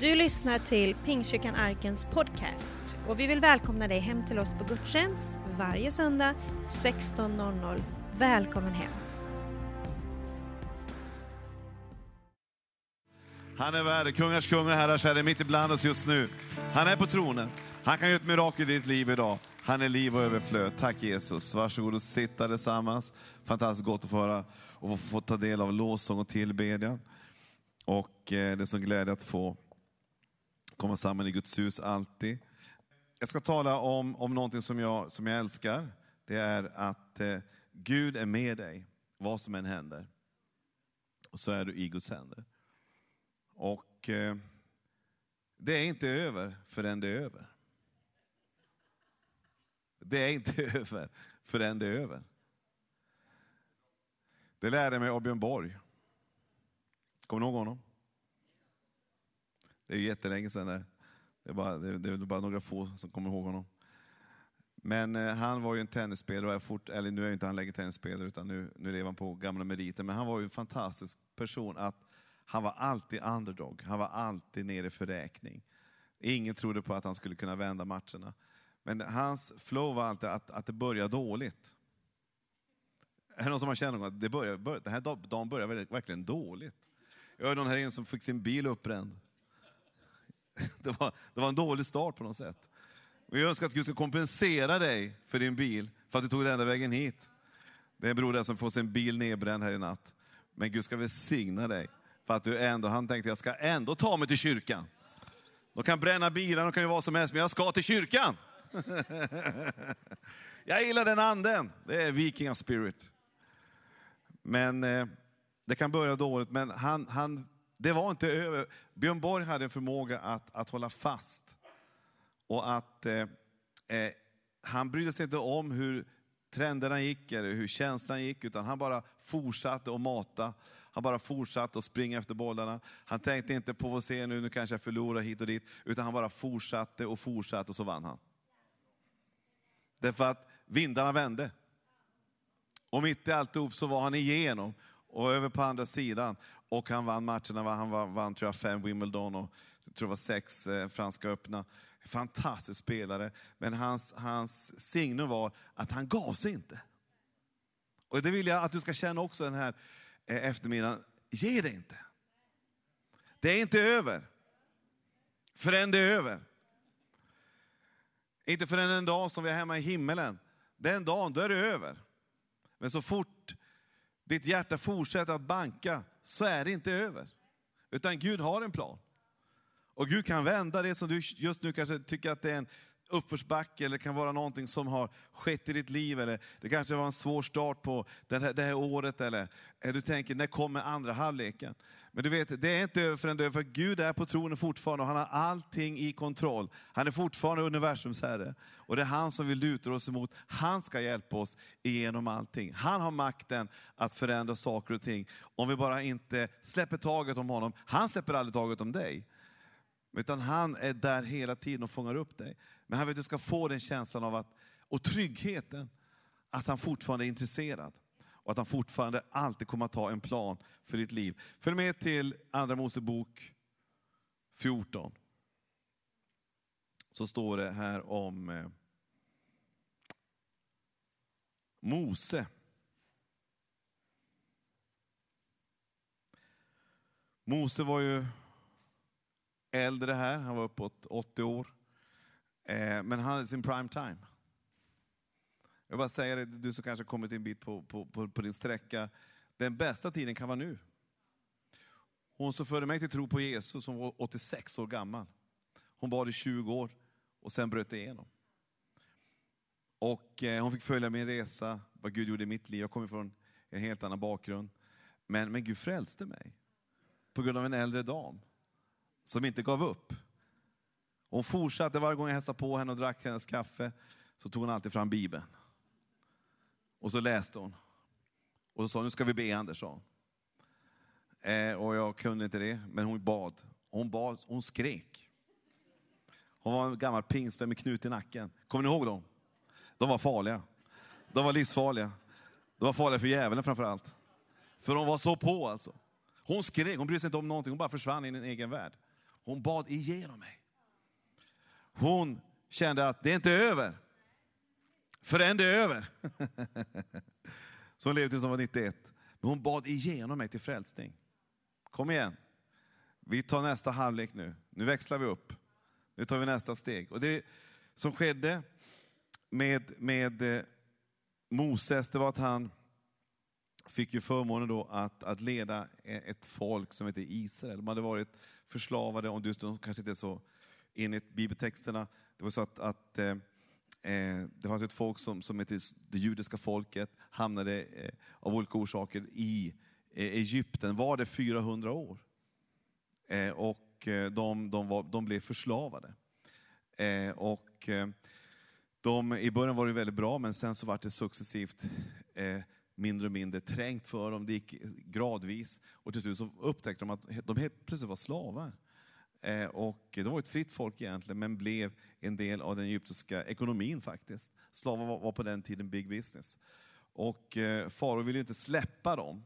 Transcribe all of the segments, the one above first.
Du lyssnar till Pingstkyrkan Arkens podcast och vi vill välkomna dig hem till oss på gudstjänst varje söndag 16.00. Välkommen hem! Han är värd, kungars kung och herrars herre, mitt ibland oss just nu. Han är på tronen. Han kan göra ett mirakel i ditt liv idag. Han är liv och överflöd. Tack Jesus. Varsågod och sitta tillsammans. Fantastiskt gott att få höra och få, få ta del av lovsång och tillbedjan. Och eh, det är så glädje att få komma samman i Guds hus alltid. Jag ska tala om, om någonting som jag, som jag älskar. Det är att eh, Gud är med dig, vad som än händer. Och så är du i Guds händer. Och eh, det är inte över förrän det är över. Det är inte över förrän det är över. Det lärde mig av Björn Borg. Kommer ni ihåg honom? Det är jättelänge sedan. Det. Det, är bara, det är bara några få som kommer ihåg honom. Men eh, han var ju en tennisspelare, och fort, eller nu är inte han längre tennisspelare utan nu, nu lever han på gamla meriter. Men han var ju en fantastisk person. att Han var alltid underdog, han var alltid nere för räkning. Ingen trodde på att han skulle kunna vända matcherna. Men hans flow var alltid att, att det började dåligt. Är det någon som har känt att det började, den här dagen började verkligen dåligt? Jag hörde någon här inne som fick sin bil uppbränd. Det var, det var en dålig start på något sätt. Vi önskar att Gud ska kompensera dig för din bil, för att du tog den enda vägen hit. Det är en bror där som får sin bil nedbränd här i natt. Men Gud ska välsigna dig, för att du ändå, han tänkte jag ska ändå ta mig till kyrkan. De kan bränna bilar, de kan ju vara som helst, men jag ska till kyrkan. jag gillar den anden, det är vikinga spirit. Men eh, det kan börja dåligt, men han, han det var inte över. Björn Borg hade en förmåga att, att hålla fast. Och att eh, eh, han brydde sig inte om hur trenderna gick eller hur känslan gick, utan han bara fortsatte att mata. Han bara fortsatte att springa efter bollarna. Han tänkte inte på vad se nu, nu kanske jag förlorar hit och dit, utan han bara fortsatte och fortsatte och så vann han. Därför att vindarna vände. Och mitt i alltihop så var han igenom och över på andra sidan. Och han vann matcherna, han vann, vann tror jag, fem Wimbledon och jag tror det var sex eh, Franska öppna. Fantastisk spelare, men hans, hans signum var att han gav sig inte. Och det vill jag att du ska känna också den här eh, eftermiddagen. Ge dig inte. Det är inte över förrän det är över. Inte förrän en dag som vi är hemma i himmelen. Den dagen, då är det över. Men så fort ditt hjärta fortsätter att banka så är det inte över. Utan Gud har en plan. Och Gud kan vända det som du just nu kanske tycker att det är en uppförsbacke eller kan vara någonting som har skett i ditt liv. Eller det kanske var en svår start på det här, det här året. Eller eh, du tänker, när kommer andra halvleken? Men du vet, det är inte över förrän det är för Gud är på tronen fortfarande och han har allting i kontroll. Han är fortfarande universums herre. Och det är han som vill luta oss emot. Han ska hjälpa oss igenom allting. Han har makten att förändra saker och ting. Om vi bara inte släpper taget om honom. Han släpper aldrig taget om dig. Utan han är där hela tiden och fångar upp dig. Men han vill att du ska få den känslan av att, och tryggheten, att han fortfarande är intresserad. Och att han fortfarande alltid kommer att ha en plan för ditt liv. Följ med till Andra Mosebok 14. Så står det här om eh, Mose. Mose var ju äldre här, han var uppåt 80 år. Eh, men han hade sin prime time. Jag vill bara säga det, du som kanske kommit en bit på, på, på, på din sträcka. Den bästa tiden kan vara nu. Hon som förde mig till tro på Jesus, som var 86 år gammal. Hon bad i 20 år och sen bröt det igenom. Och eh, hon fick följa min resa, vad Gud gjorde i mitt liv. Jag kommer från en helt annan bakgrund. Men, men Gud frälste mig på grund av en äldre dam som inte gav upp. Hon fortsatte varje gång jag hälsade på henne och drack hennes kaffe, så tog hon alltid fram Bibeln. Och så läste hon. Och så sa nu ska vi be Anders, sa eh, Och jag kunde inte det, men hon bad. Hon bad, hon skrek. Hon var en gammal pingstvän med knut i nacken. Kommer ni ihåg dem? De var farliga. De var livsfarliga. De var farliga för djävulen framför allt. För de var så på alltså. Hon skrek, hon brydde sig inte om någonting, hon bara försvann in i en egen värld. Hon bad igenom mig. Hon kände att det är inte över förrän det är över. Så hon levde tills hon var 91. Men hon bad igenom mig till frälsning. Kom igen. Vi tar nästa halvlek nu. Nu växlar vi upp. Nu tar vi nästa steg. Och det som skedde med, med eh, Moses, det var att han fick ju förmånen då att, att leda e, ett folk som heter Israel. De hade varit förslavade, om du kanske inte är så enligt bibeltexterna. Det var så att, att eh, Eh, det fanns ett folk som, som hette det judiska folket, hamnade eh, av olika orsaker i eh, Egypten, var det 400 år. Eh, och eh, de, de, var, de blev förslavade. Eh, och eh, de, I början var det väldigt bra, men sen så var det successivt mindre och mindre trängt för dem. Det gick gradvis. Och till slut så upptäckte de att de helt plötsligt var slavar. Eh, och de var ett fritt folk egentligen, men blev en del av den egyptiska ekonomin faktiskt. Slavar var på den tiden big business. Och eh, farao ville inte släppa dem.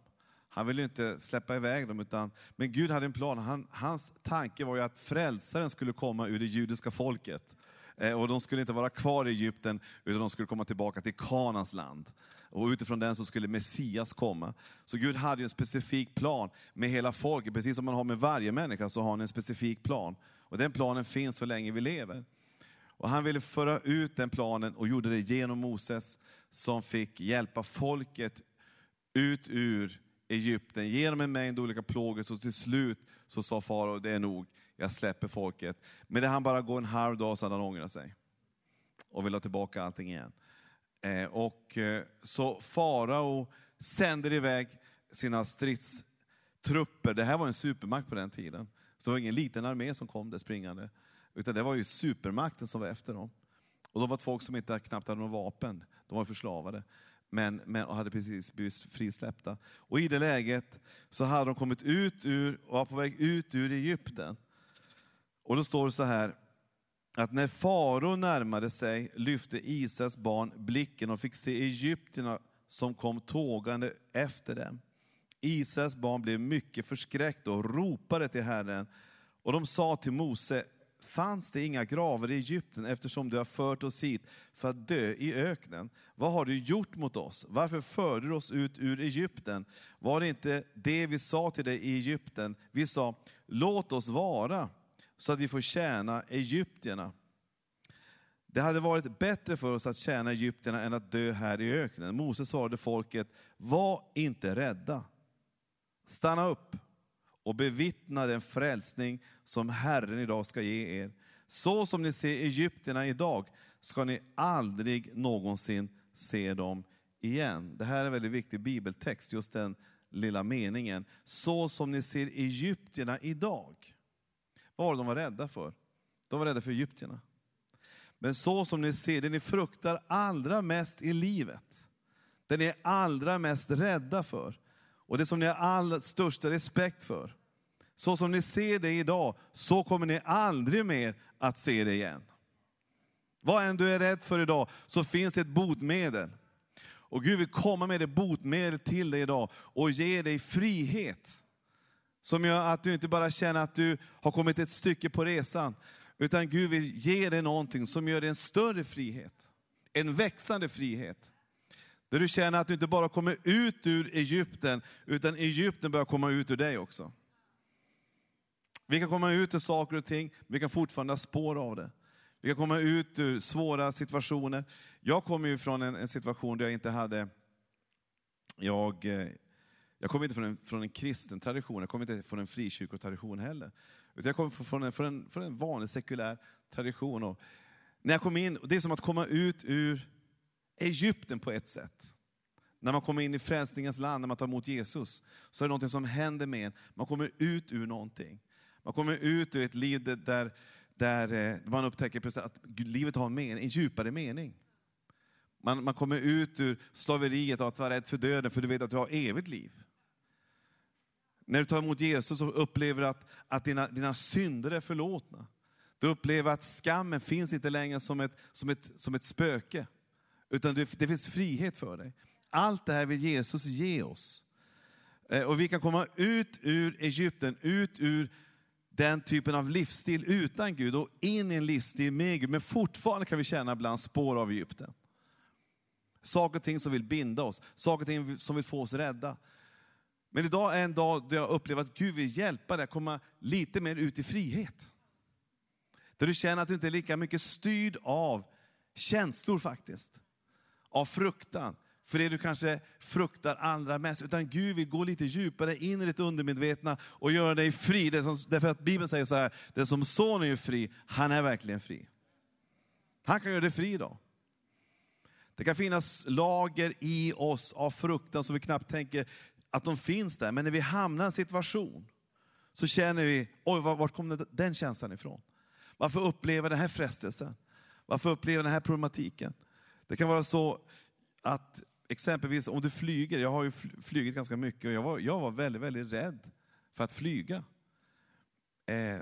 Han ville inte släppa iväg dem, utan, men Gud hade en plan. Han, hans tanke var ju att frälsaren skulle komma ur det judiska folket. Eh, och de skulle inte vara kvar i Egypten, utan de skulle komma tillbaka till Kanans land. Och utifrån den så skulle Messias komma. Så Gud hade en specifik plan med hela folket, precis som man har med varje människa, så har han en specifik plan. Och den planen finns så länge vi lever. Och han ville föra ut den planen och gjorde det genom Moses, som fick hjälpa folket ut ur Egypten genom en mängd olika plågor. Så till slut så sa farao, det är nog, jag släpper folket. Men det han bara gå en halv dag så hade han ångrat sig. Och vill ha tillbaka allting igen. Eh, och eh, så farao sänder iväg sina stridstrupper. Det här var en supermakt på den tiden. Så det var ingen liten armé som kom där springande. Utan det var ju supermakten som var efter dem. Och de var ett folk som inte knappt hade några vapen. De var förslavade. Men, men hade precis blivit frisläppta. Och i det läget så hade de kommit ut ur, och var på väg ut ur Egypten. Och då står det så här, att när farao närmade sig lyfte Israels barn blicken och fick se Egyptierna som kom tågande efter dem. Israels barn blev mycket förskräckta och ropade till Herren. Och de sa till Mose, fanns det inga gravar i Egypten eftersom du har fört oss hit för att dö i öknen? Vad har du gjort mot oss? Varför förde du oss ut ur Egypten? Var det inte det vi sa till dig i Egypten? Vi sa, låt oss vara så att vi får tjäna egyptierna. Det hade varit bättre för oss att tjäna egyptierna än att dö här i öknen. Moses svarade folket, var inte rädda. Stanna upp och bevittna den frälsning som Herren idag ska ge er. Så som ni ser egyptierna idag ska ni aldrig någonsin se dem igen. Det här är en väldigt viktig bibeltext, just den lilla meningen. Så som ni ser egyptierna idag. Vad var det de var rädda för? De var rädda för egyptierna. Men så som ni ser, det ni fruktar allra mest i livet, det ni är allra mest rädda för, och det som ni har allra största respekt för, så som ni ser det idag, så kommer ni aldrig mer att se det igen. Vad än du är rädd för idag, så finns det ett botemedel. Och Gud vill komma med det botemedel till dig idag och ge dig frihet. Som gör att du inte bara känner att du har kommit ett stycke på resan, utan Gud vill ge dig någonting som gör dig en större frihet. En växande frihet. Där du känner att du inte bara kommer ut ur Egypten, utan Egypten börjar komma ut ur dig också. Vi kan komma ut ur saker och ting, vi kan fortfarande ha spår av det. Vi kan komma ut ur svåra situationer. Jag kommer ju från en, en situation där jag inte hade, jag, eh, jag kommer inte från en, från en kristen tradition, jag kommer inte från en frikyrkotradition heller. Utan jag kommer från en, från, en, från en vanlig sekulär tradition. Och när jag kom in, det är som att komma ut ur Egypten på ett sätt. När man kommer in i frälsningens land, när man tar emot Jesus, så är det något som händer med en. Man kommer ut ur någonting. Man kommer ut ur ett liv där, där eh, man upptäcker att livet har en, mening, en djupare mening. Man, man kommer ut ur slaveriet och att vara rädd för döden, för du vet att du har evigt liv. När du tar emot Jesus så upplever du att, att dina, dina synder är förlåtna. Du upplever att skammen finns inte längre som ett, som ett, som ett spöke, utan det, det finns frihet för dig. Allt det här vill Jesus ge oss. Eh, och vi kan komma ut ur Egypten, ut ur den typen av livsstil utan Gud och in i en livsstil med Gud. Men fortfarande kan vi känna ibland spår av Egypten. Saker och ting som vill binda oss, saker och ting som vill få oss rädda. Men idag är en dag då jag upplever att Gud vill hjälpa dig att komma lite mer ut i frihet. Där du känner att du inte är lika mycket styrd av känslor faktiskt. Av fruktan, för det du kanske fruktar allra mest. Utan Gud vill gå lite djupare in i ditt undermedvetna och göra dig fri. Det som, därför att Bibeln säger så här, den som sonen är fri, han är verkligen fri. Han kan göra dig fri idag. Det kan finnas lager i oss av fruktan som vi knappt tänker att de finns där. Men när vi hamnar i en situation så känner vi, oj, vart kom den känslan ifrån? Varför upplever den här frestelsen? Varför upplever den här problematiken? Det kan vara så att exempelvis om du flyger, jag har ju flugit ganska mycket och jag var, jag var väldigt, väldigt rädd för att flyga. Eh,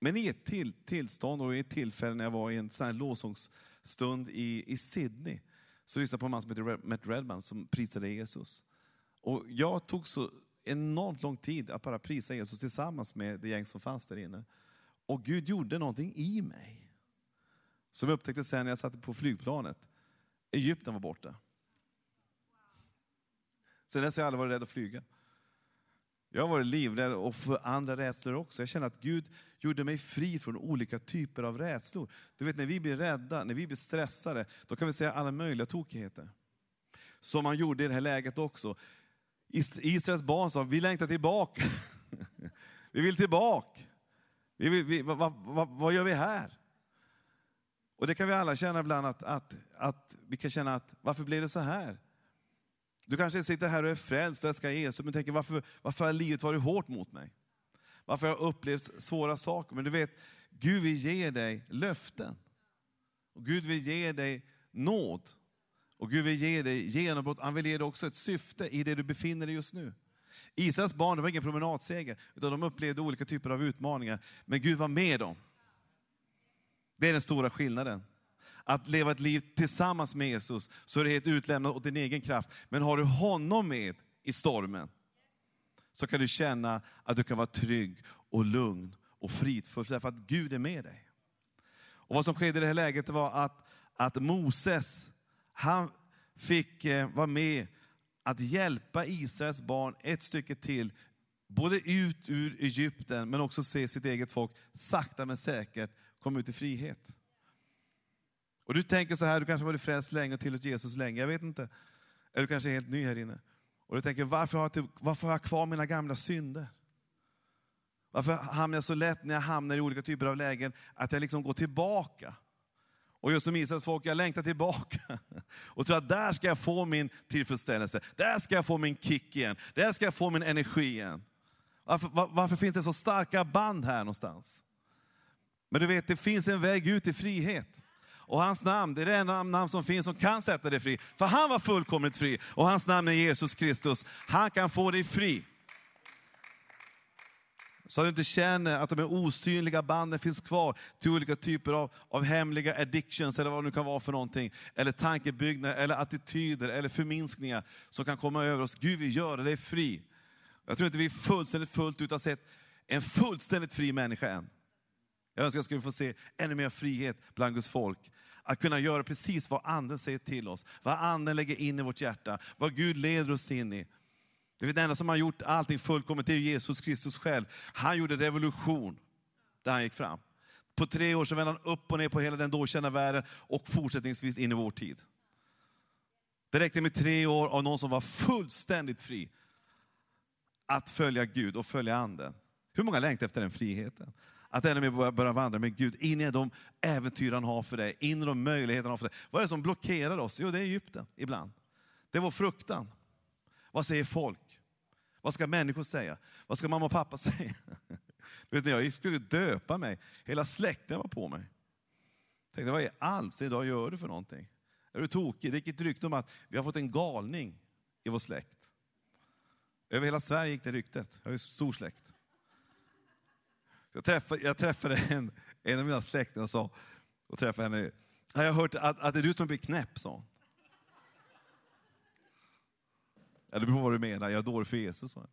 men i ett till, tillstånd och i ett tillfälle när jag var i en sån här lovsångsstund i, i Sydney, så lyssnade jag på en man som heter Matt Redman som prisade Jesus. Och jag tog så enormt lång tid att bara prisa Jesus tillsammans med det gäng som fanns där inne. Och Gud gjorde någonting i mig. Som jag upptäckte sen när jag satt på flygplanet. Egypten var borta. Sen dess har jag aldrig varit rädd att flyga. Jag har varit livrädd och för andra rädslor också. Jag känner att Gud gjorde mig fri från olika typer av rädslor. Du vet när vi blir rädda, när vi blir stressade, då kan vi säga alla möjliga tokigheter. Som man gjorde i det här läget också. Israels barn sa, vi längtar tillbaka. vi vill tillbaka. Vi vill, vi, vad, vad, vad gör vi här? Och det kan vi alla känna ibland, att, att, att vi kan känna att varför blev det så här? Du kanske sitter här och är frälst och älskar Jesus, men tänker varför, varför har livet varit hårt mot mig? Varför har jag upplevt svåra saker? Men du vet, Gud vill ge dig löften. Och Gud vill ge dig nåd. Och Gud vill ge dig genombrott. Han vill ge dig också ett syfte i det du befinner dig just nu. Israels barn det var ingen promenadseger, utan de upplevde olika typer av utmaningar. Men Gud var med dem. Det är den stora skillnaden. Att leva ett liv tillsammans med Jesus, så är det helt utlämnat åt din egen kraft. Men har du honom med i stormen, så kan du känna att du kan vara trygg och lugn och fridfull, därför att Gud är med dig. Och Vad som skedde i det här läget var att, att Moses, han fick eh, vara med att hjälpa Israels barn ett stycke till, både ut ur Egypten, men också se sitt eget folk sakta men säkert komma ut i frihet. Och du tänker så här, du kanske har varit frälst länge och tillhört Jesus länge, jag vet inte. Eller du kanske är helt ny här inne. Och du tänker, varför har, jag, varför har jag kvar mina gamla synder? Varför hamnar jag så lätt när jag hamnar i olika typer av lägen, att jag liksom går tillbaka? Och just som Israels folk, jag längtar tillbaka. Och tror att där ska jag få min tillfredsställelse. Där ska jag få min kick igen. Där ska jag få min energi igen. Varför, var, varför finns det så starka band här någonstans? Men du vet, det finns en väg ut i frihet. Och hans namn, det är det enda namn som finns som kan sätta dig fri. För han var fullkomligt fri. Och hans namn är Jesus Kristus. Han kan få dig fri. Så att du inte känner att de här osynliga banden finns kvar till olika typer av, av hemliga addictions, eller vad det nu kan vara för någonting. Eller tankebyggnader, eller attityder, eller förminskningar som kan komma över oss. Gud vill göra dig fri. Jag tror inte vi fullständigt fullt ut har sett en fullständigt fri människa än. Jag önskar att vi få se ännu mer frihet bland Guds folk. Att kunna göra precis vad Anden säger till oss, vad Anden lägger in i vårt hjärta, vad Gud leder oss in i. Det är den enda som har gjort allting fullkomligt, det är Jesus Kristus själv. Han gjorde revolution där han gick fram. På tre år så vände han upp och ner på hela den då kända världen och fortsättningsvis in i vår tid. Det räckte med tre år av någon som var fullständigt fri att följa Gud och följa Anden. Hur många längtar efter den friheten? Att ännu mer börja vandra med Gud, in i de äventyr han har för dig, in i de möjligheter han har för dig. Vad är det som blockerar oss? Jo, det är Egypten ibland. Det är vår fruktan. Vad säger folk? Vad ska människor säga? Vad ska mamma och pappa säga? Du vet, när jag skulle döpa mig, hela släkten var på mig. Jag tänkte, vad i alls idag gör du för någonting? Är du tokig? Det gick ett rykte om att vi har fått en galning i vår släkt. Över hela Sverige gick det ryktet. Jag har ju stor släkt. Jag träffade, jag träffade en, en av mina släktingar och sa, och träffade henne, har hört att, att det är du som blir knäpp, sa hon. Det beror på vad du menar, jag är dålig för Jesus, sa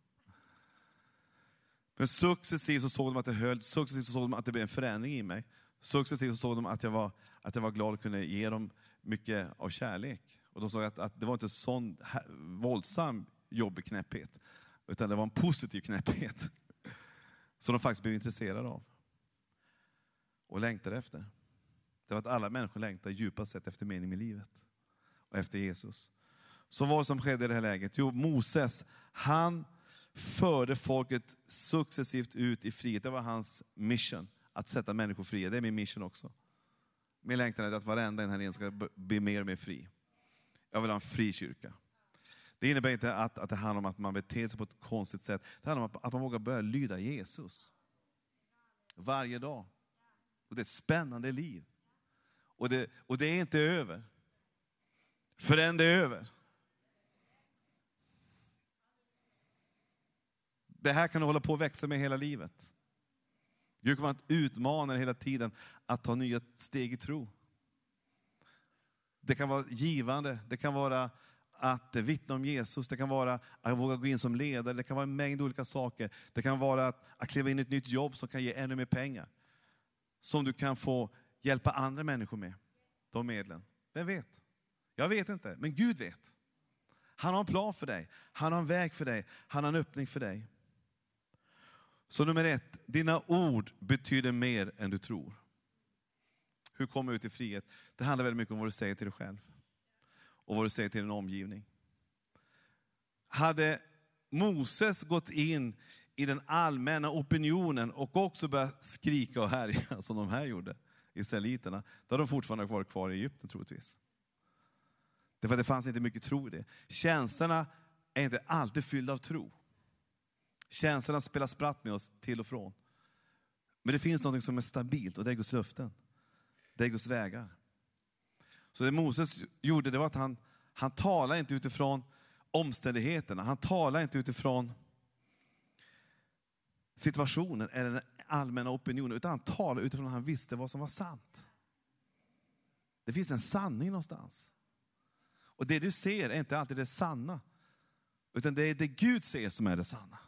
Men successivt så såg de att det höll, successivt så såg de att det blev en förändring i mig. Successivt så såg de att jag var, att jag var glad att kunna ge dem mycket av kärlek. Och de såg att, att det var inte sån här, våldsam jobbig knäpphet, utan det var en positiv knäpphet. Som de faktiskt blev intresserade av. Och längtade efter. Det var att alla människor längtar djupast sett efter mening med livet. Och efter Jesus. Så vad som skedde i det här läget? Jo, Moses, han förde folket successivt ut i frihet. Det var hans mission, att sätta människor fria. Det är min mission också. Min längtan är att varenda en här inne ska bli mer och mer fri. Jag vill ha en fri kyrka. Det innebär inte att, att det handlar om att man beter sig på ett konstigt sätt. Det handlar om att, att man vågar börja lyda Jesus. Varje dag. Och det är ett spännande liv. Och det, och det är inte över. Förrän det är över. Det här kan du hålla på att växa med hela livet. Gud kommer att utmana dig hela tiden att ta nya steg i tro. Det kan vara givande, det kan vara att vittna om Jesus, det kan vara att våga gå in som ledare, det kan vara en mängd olika saker. Det kan vara att, att kliva in i ett nytt jobb som kan ge ännu mer pengar. Som du kan få hjälpa andra människor med, de medlen. Vem vet? Jag vet inte, men Gud vet. Han har en plan för dig, han har en väg för dig, han har en öppning för dig. Så nummer ett, dina ord betyder mer än du tror. Hur kommer du ut i frihet? Det handlar väldigt mycket om vad du säger till dig själv. Och vad du säger till din omgivning. Hade Moses gått in i den allmänna opinionen och också börjat skrika och härja som de här gjorde, israeliterna, då hade de fortfarande varit kvar i Egypten troligtvis. Därför att det fanns inte mycket tro i det. Känslorna är inte alltid fyllda av tro. Känslorna spelar spratt med oss till och från. Men det finns något som är stabilt och det är Guds löften. Det är Guds vägar. Så det Moses gjorde det var att han, han talade inte utifrån omständigheterna. Han talade inte utifrån situationen eller den allmänna opinionen. Utan han talade utifrån att han visste vad som var sant. Det finns en sanning någonstans. Och det du ser är inte alltid det sanna. Utan det är det Gud ser som är det sanna.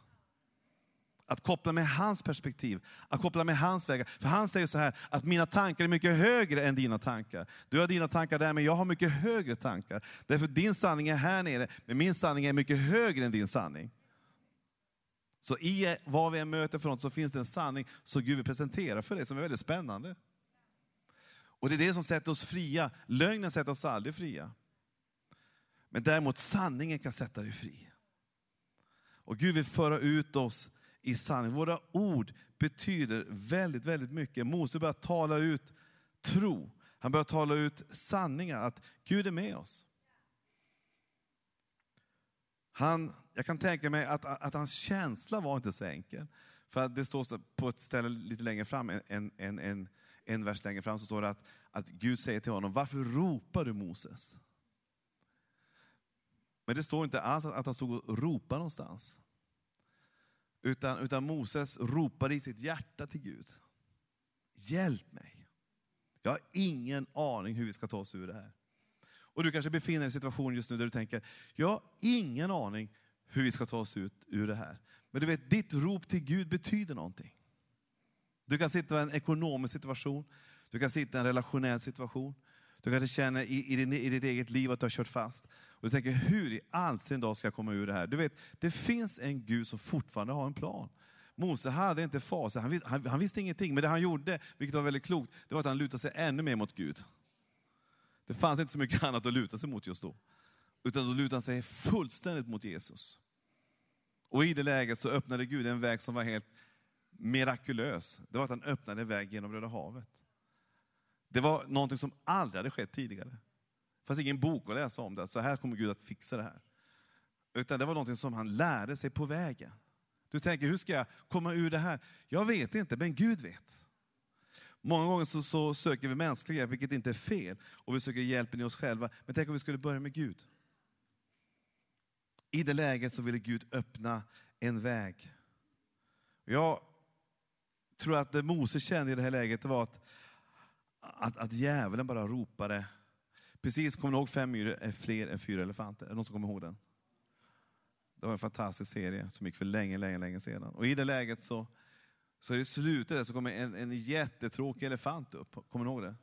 Att koppla med hans perspektiv, att koppla med hans vägar. För han säger så här, att mina tankar är mycket högre än dina tankar. Du har dina tankar där, men jag har mycket högre tankar. Därför din sanning är här nere, men min sanning är mycket högre än din sanning. Så i vad vi än möter för något så finns det en sanning som Gud vill presentera för dig, som är väldigt spännande. Och det är det som sätter oss fria. Lögnen sätter oss aldrig fria. Men däremot sanningen kan sätta dig fri. Och Gud vill föra ut oss i sanning. Våra ord betyder väldigt, väldigt mycket. Mose börjar tala ut tro. Han börjar tala ut sanningar, att Gud är med oss. Han, jag kan tänka mig att, att hans känsla var inte så enkel. För det står på ett ställe lite längre fram, en, en, en, en vers längre fram, så står det att, att Gud säger till honom, varför ropar du Moses? Men det står inte alls att han stod och ropade någonstans. Utan, utan Moses ropade i sitt hjärta till Gud. Hjälp mig. Jag har ingen aning hur vi ska ta oss ur det här. Och du kanske befinner dig i en situation just nu där du tänker, jag har ingen aning hur vi ska ta oss ut ur det här. Men du vet, ditt rop till Gud betyder någonting. Du kan sitta i en ekonomisk situation, du kan sitta i en relationell situation. Du kanske känner i, i, din, i ditt eget liv att du har kört fast. Och du tänker, hur i all sin dag ska jag komma ur det här? Du vet, det finns en Gud som fortfarande har en plan. Mose hade inte facit, han, han, han, visste ingenting. Men det han gjorde, vilket var väldigt klokt, det var att han lutade sig ännu mer mot Gud. Det fanns inte så mycket annat att luta sig mot just då. Utan då lutade han sig fullständigt mot Jesus. Och i det läget så öppnade Gud en väg som var helt mirakulös. Det var att han öppnade en väg genom Röda havet. Det var någonting som aldrig hade skett tidigare. Det fanns ingen bok att läsa om det, så här kommer Gud att fixa det här. Utan det var någonting som han lärde sig på vägen. Du tänker, hur ska jag komma ur det här? Jag vet inte, men Gud vet. Många gånger så, så söker vi mänsklig hjälp, vilket inte är fel, och vi söker hjälpen i oss själva. Men tänk om vi skulle börja med Gud. I det läget så ville Gud öppna en väg. Jag tror att det Mose kände i det här läget var att att, att djävulen bara ropade. Precis, kommer ni ihåg fem myror är eh, fler än fyra elefanter? Är det någon som kommer ihåg den? Det var en fantastisk serie som gick för länge, länge, länge sedan. Och i det läget så, så det slutet så kommer en, en jättetråkig elefant upp. Kommer ni ihåg det?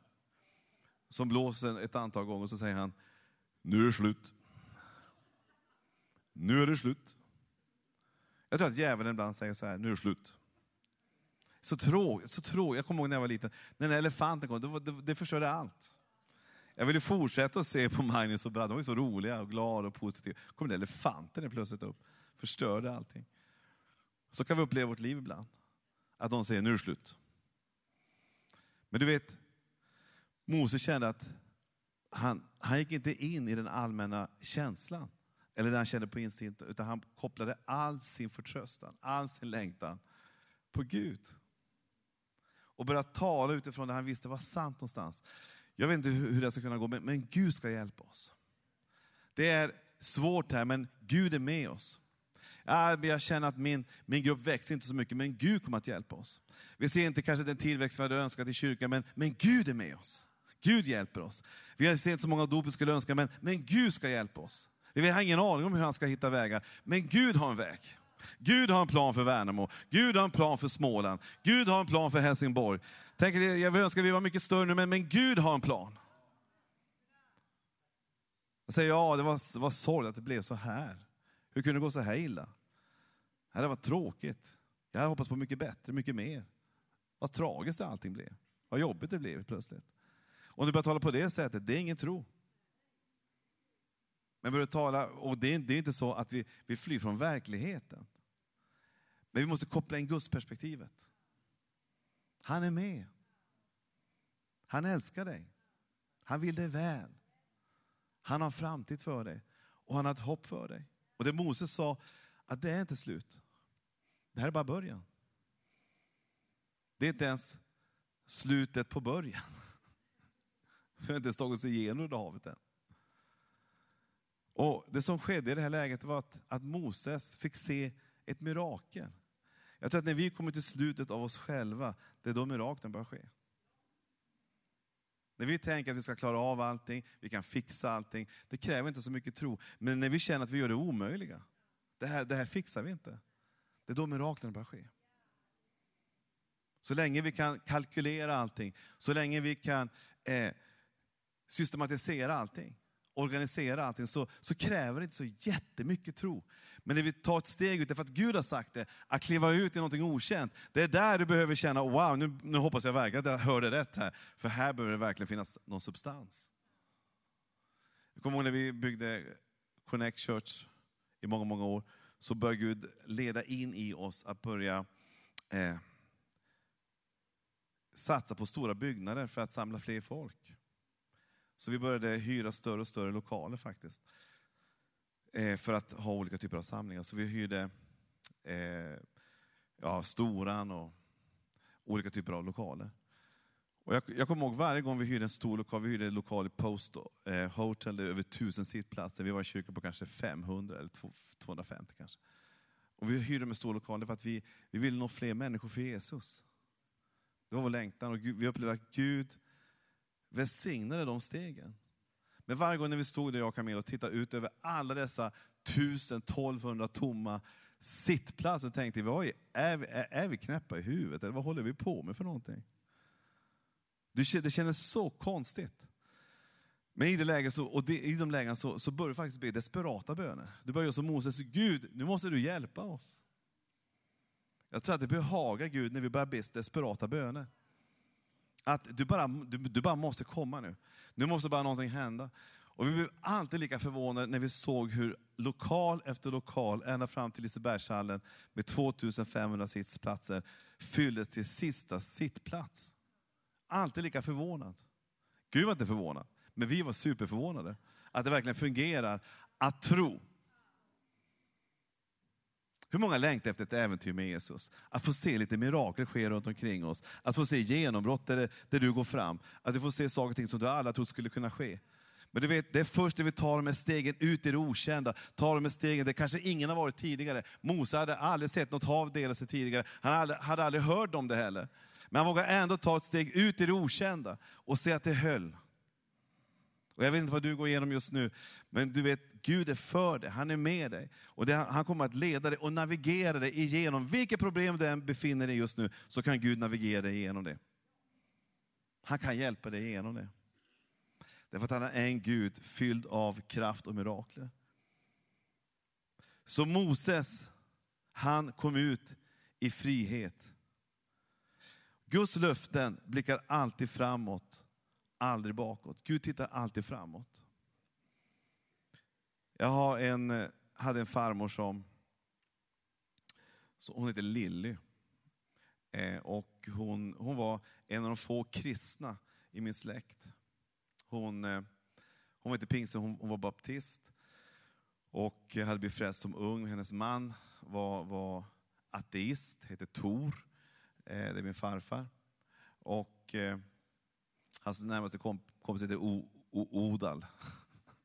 Som blåser ett antal gånger och så säger han, nu är det slut. Nu är det slut. Jag tror att djävulen ibland säger så här, nu är det slut. Så tråkigt, så tråkigt. Jag kommer ihåg när jag var liten, när den elefanten kom, det, det, det förstörde allt. Jag ville fortsätta att se på Magnus och Brad, de var ju så roliga och glada och positiva. kom den elefanten plötsligt upp, förstörde allting. Så kan vi uppleva vårt liv ibland. Att de säger, nu är det slut. Men du vet, Mose kände att han, han gick inte in i den allmänna känslan, eller det han kände på insidan, utan han kopplade all sin förtröstan, all sin längtan på Gud. Och började tala utifrån det han visste var sant någonstans. Jag vet inte hur det ska kunna gå, men, Gud ska hjälpa oss. Det är svårt här, men Gud är med oss. jag känner att min, min grupp växer inte så mycket, men Gud kommer att hjälpa oss. Vi ser inte kanske den tillväxt vi hade önskat i kyrkan, men, men Gud är med oss. Gud hjälper oss. Vi ser inte så många dop vi skulle önska, men, men Gud ska hjälpa oss. Vi har ingen aning om hur han ska hitta vägar, men Gud har en väg. Gud har en plan för Värnamo, Gud har en plan för Småland, Gud har en plan för Helsingborg. Tänk, jag önskar vi var mycket större nu, men, men Gud har en plan. Jag säger ja, det var, var sorgligt att det blev så här. Hur kunde det gå så här illa? Det var tråkigt. Jag hade hoppats på mycket bättre, mycket mer. Vad tragiskt det allting blev. Vad jobbigt det blev plötsligt. Om du börjar tala på det sättet, det är ingen tro. Men börjar tala, och det är, det är inte så att vi, vi flyr från verkligheten. Men vi måste koppla in gudsperspektivet. Han är med. Han älskar dig. Han vill dig väl. Han har en framtid för dig och han har ett hopp för dig. Och det Moses sa, att det är inte slut. Det här är bara början. Det är inte ens slutet på början. Vi har inte ens tagit oss igenom det havet än. Och Det som skedde i det här läget var att, att Moses fick se ett mirakel. Jag tror att när vi kommer till slutet av oss själva, det är då miraklen börjar ske. När vi tänker att vi ska klara av allting, vi kan fixa allting, det kräver inte så mycket tro. Men när vi känner att vi gör det omöjliga, det här, det här fixar vi inte. Det är då miraklen börjar ske. Så länge vi kan kalkylera allting, så länge vi kan eh, systematisera allting, organisera allting, så, så kräver det inte så jättemycket tro. Men när vi tar ett steg ut, därför att Gud har sagt det, att kliva ut i någonting okänt, det är där du behöver känna, wow, nu, nu hoppas jag verkligen att jag hörde rätt här. För här behöver det verkligen finnas någon substans. Jag kommer ihåg när vi byggde Connect Church i många, många år, så började Gud leda in i oss att börja eh, satsa på stora byggnader för att samla fler folk. Så vi började hyra större och större lokaler faktiskt. Eh, för att ha olika typer av samlingar. Så vi hyrde eh, ja, Storan och olika typer av lokaler. Och jag, jag kommer ihåg varje gång vi hyrde en stor lokal, vi hyrde en lokal i Post eh, Hotel, det är över tusen sittplatser. Vi var i kyrkan på kanske 500 eller 250 kanske. Och vi hyrde med stor lokal för att vi, vi ville nå fler människor för Jesus. Det var vår längtan och Gud, vi upplevde att Gud välsignade de stegen. Men varje gång när vi stod där, jag och Camilla, och tittade ut över alla dessa 1200 tomma sittplatser, så tänkte vi, är vi, är, är vi knäppa i huvudet? Eller vad håller vi på med för någonting? Det, det kändes så konstigt. Men i, det läget så, och det, i de lägena så, så börjar du faktiskt be desperata böner. Du börjar som Moses, Gud, nu måste du hjälpa oss. Jag tror att det behagar Gud när vi börjar be desperata böner. Att du bara, du, du bara måste komma nu. Nu måste bara någonting hända. Och vi blev alltid lika förvånade när vi såg hur lokal efter lokal, ända fram till Lisebergshallen med 2500 sittplatser, fylldes till sista sittplats. Alltid lika förvånad. Gud var inte förvånad, men vi var superförvånade. Att det verkligen fungerar att tro. Hur många längtar efter ett äventyr med Jesus? Att få se lite mirakel ske runt omkring oss. Att få se genombrott där, där du går fram. Att du får se saker och ting som du alla trodde skulle kunna ske. Men du vet, det är först när vi tar de här stegen ut i det okända, tar de här stegen där kanske ingen har varit tidigare. Mose hade aldrig sett något hav dela sig tidigare, han hade, hade aldrig hört om det heller. Men han vågar ändå ta ett steg ut i det okända och se att det höll. Och jag vet inte vad du går igenom just nu, men du vet, Gud är för dig, han är med dig. Och det, han kommer att leda dig och navigera dig igenom. Vilket problem du än befinner dig just nu, så kan Gud navigera dig igenom det. Han kan hjälpa dig igenom det. Därför att han är en Gud fylld av kraft och mirakler. Så Moses, han kom ut i frihet. Guds löften blickar alltid framåt, aldrig bakåt. Gud tittar alltid framåt. Jag har en, eh, hade en farmor som, hon heter Lilly. Eh, och hon, hon var en av de få kristna i min släkt. Hon, eh, hon var inte pingst, hon, hon var baptist. Och hade blivit frälst som ung. Hennes man var, var ateist, Hette Tor. Eh, det är min farfar. Och eh, hans närmaste kompis heter o, o, Odal.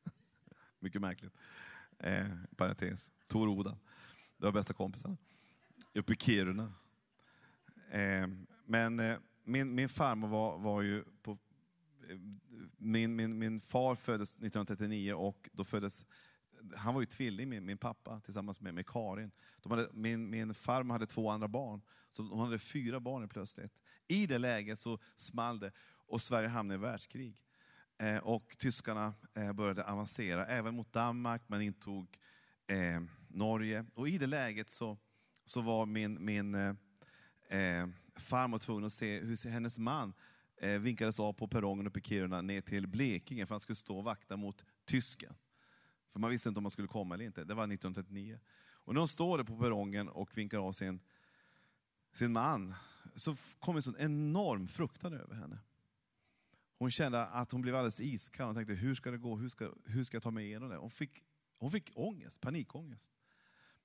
Mycket märkligt. Eh, parentes. Tor Odal. Det var bästa kompisarna. Uppe i Kiruna. Eh, men eh, min, min farmor var, var ju på... Eh, min, min, min far föddes 1939 och då föddes han var ju tvilling med min pappa tillsammans med, med Karin. De hade, min, min farmor hade två andra barn, så hon hade fyra barn plötsligt. I det läget så small det och Sverige hamnade i världskrig. Eh, och tyskarna eh, började avancera, även mot Danmark, man intog eh, Norge. Och i det läget så, så var min, min eh, eh farmor tvungen att se hur hennes man eh, vinkades av på perrongen uppe i Kiruna ner till Blekinge för han skulle stå och vakta mot tysken. För man visste inte om man skulle komma eller inte. Det var 1939. Och när hon står där på perrongen och vinkar av sin, sin man, så kom en sån enorm fruktan över henne. Hon kände att hon blev alldeles iskall. Hon tänkte, hur ska det gå? Hur ska, hur ska jag ta mig igenom det? Hon fick, hon fick ångest, panikångest.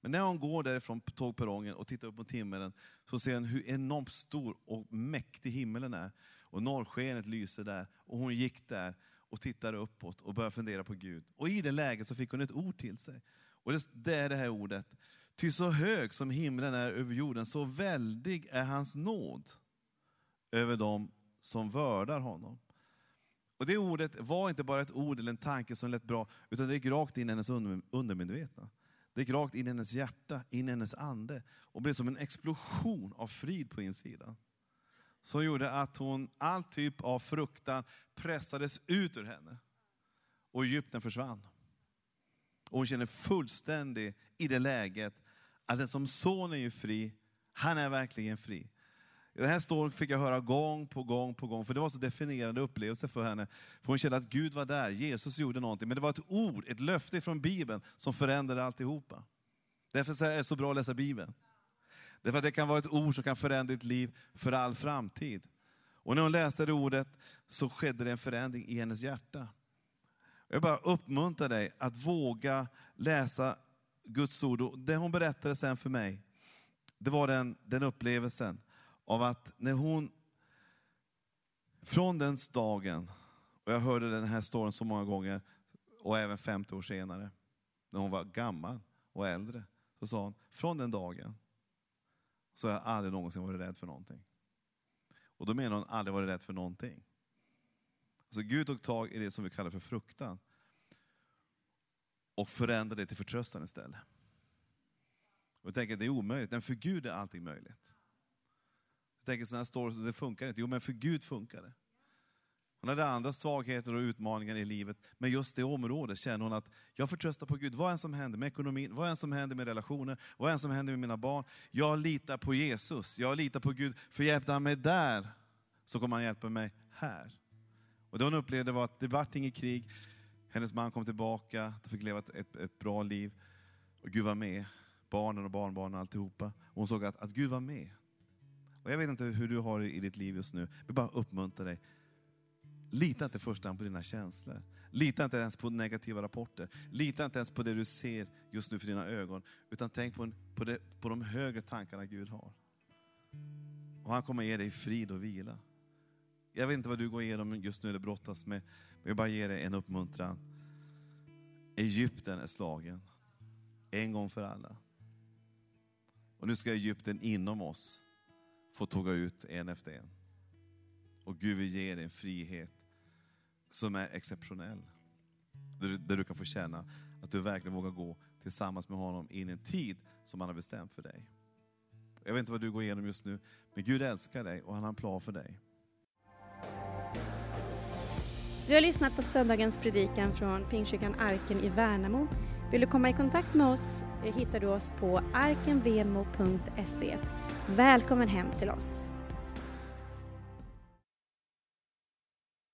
Men när hon går därifrån på tågperrongen och tittar upp mot himmelen, så ser hon hur enormt stor och mäktig himmelen är. Och norrskenet lyser där. Och hon gick där och tittade uppåt och började fundera på Gud. Och i det läget så fick hon ett ord till sig. Och det är det här ordet. Ty så hög som himlen är över jorden, så väldig är hans nåd över dem som vördar honom. Och det ordet var inte bara ett ord eller en tanke som lät bra, utan det gick rakt in i hennes undermedvetna. Det gick rakt in i hennes hjärta, in i hennes ande och blev som en explosion av frid på insidan som gjorde att hon, all typ av fruktan pressades ut ur henne. Och Egypten försvann. Och hon känner fullständigt i det läget att den som son är ju fri, han är verkligen fri. Det här storyn fick jag höra gång på gång på gång, för det var så definierande upplevelse för henne. För hon kände att Gud var där, Jesus gjorde någonting. Men det var ett ord, ett löfte från Bibeln som förändrade alltihopa. Därför är det så bra att läsa Bibeln. Därför att det kan vara ett ord som kan förändra ditt liv för all framtid. Och när hon läste det ordet så skedde det en förändring i hennes hjärta. Jag bara uppmuntrar dig att våga läsa Guds ord. Och det hon berättade sen för mig, det var den, den upplevelsen av att när hon, från den dagen, och jag hörde den här storyn så många gånger, och även 50 år senare, när hon var gammal och äldre, så sa hon, från den dagen så har jag aldrig någonsin varit rädd för någonting. Och då menar hon aldrig varit rädd för någonting. Alltså Gud tog tag i det som vi kallar för fruktan och förändrade det till förtröstan istället. Och jag tänker att det är omöjligt, men för Gud är allting möjligt. Jag tänker sådana här stories, det funkar inte. Jo, men för Gud funkar det. Hon hade andra svagheter och utmaningar i livet, men just det området känner hon att jag förtröstar på Gud. Vad än som händer med ekonomin, vad än som händer med relationer, vad än som händer med mina barn. Jag litar på Jesus, jag litar på Gud. För hjälpte han mig där, så kommer han hjälpa mig här. Och det hon upplevde var att det vart inget krig, hennes man kom tillbaka, de fick leva ett, ett, ett bra liv. Och Gud var med, barnen och barnbarnen och alltihopa. Och hon såg att, att Gud var med. Och jag vet inte hur du har det i ditt liv just nu, jag vill bara uppmuntra dig. Lita inte i första hand på dina känslor. Lita inte ens på negativa rapporter. Lita inte ens på det du ser just nu för dina ögon. Utan tänk på, på, det, på de högre tankarna Gud har. Och han kommer ge dig frid och vila. Jag vet inte vad du går igenom just nu eller brottas med. Men jag bara ger dig en uppmuntran. Egypten är slagen. En gång för alla. Och nu ska Egypten inom oss få tåga ut en efter en. Och Gud vill ge dig en frihet som är exceptionell. Där du, där du kan få känna att du verkligen vågar gå tillsammans med honom in i en tid som han har bestämt för dig. Jag vet inte vad du går igenom just nu, men Gud älskar dig och han har en plan för dig. Du har lyssnat på söndagens predikan från Pingstkyrkan Arken i Värnamo. Vill du komma i kontakt med oss eh, hittar du oss på arkenvemo.se. Välkommen hem till oss!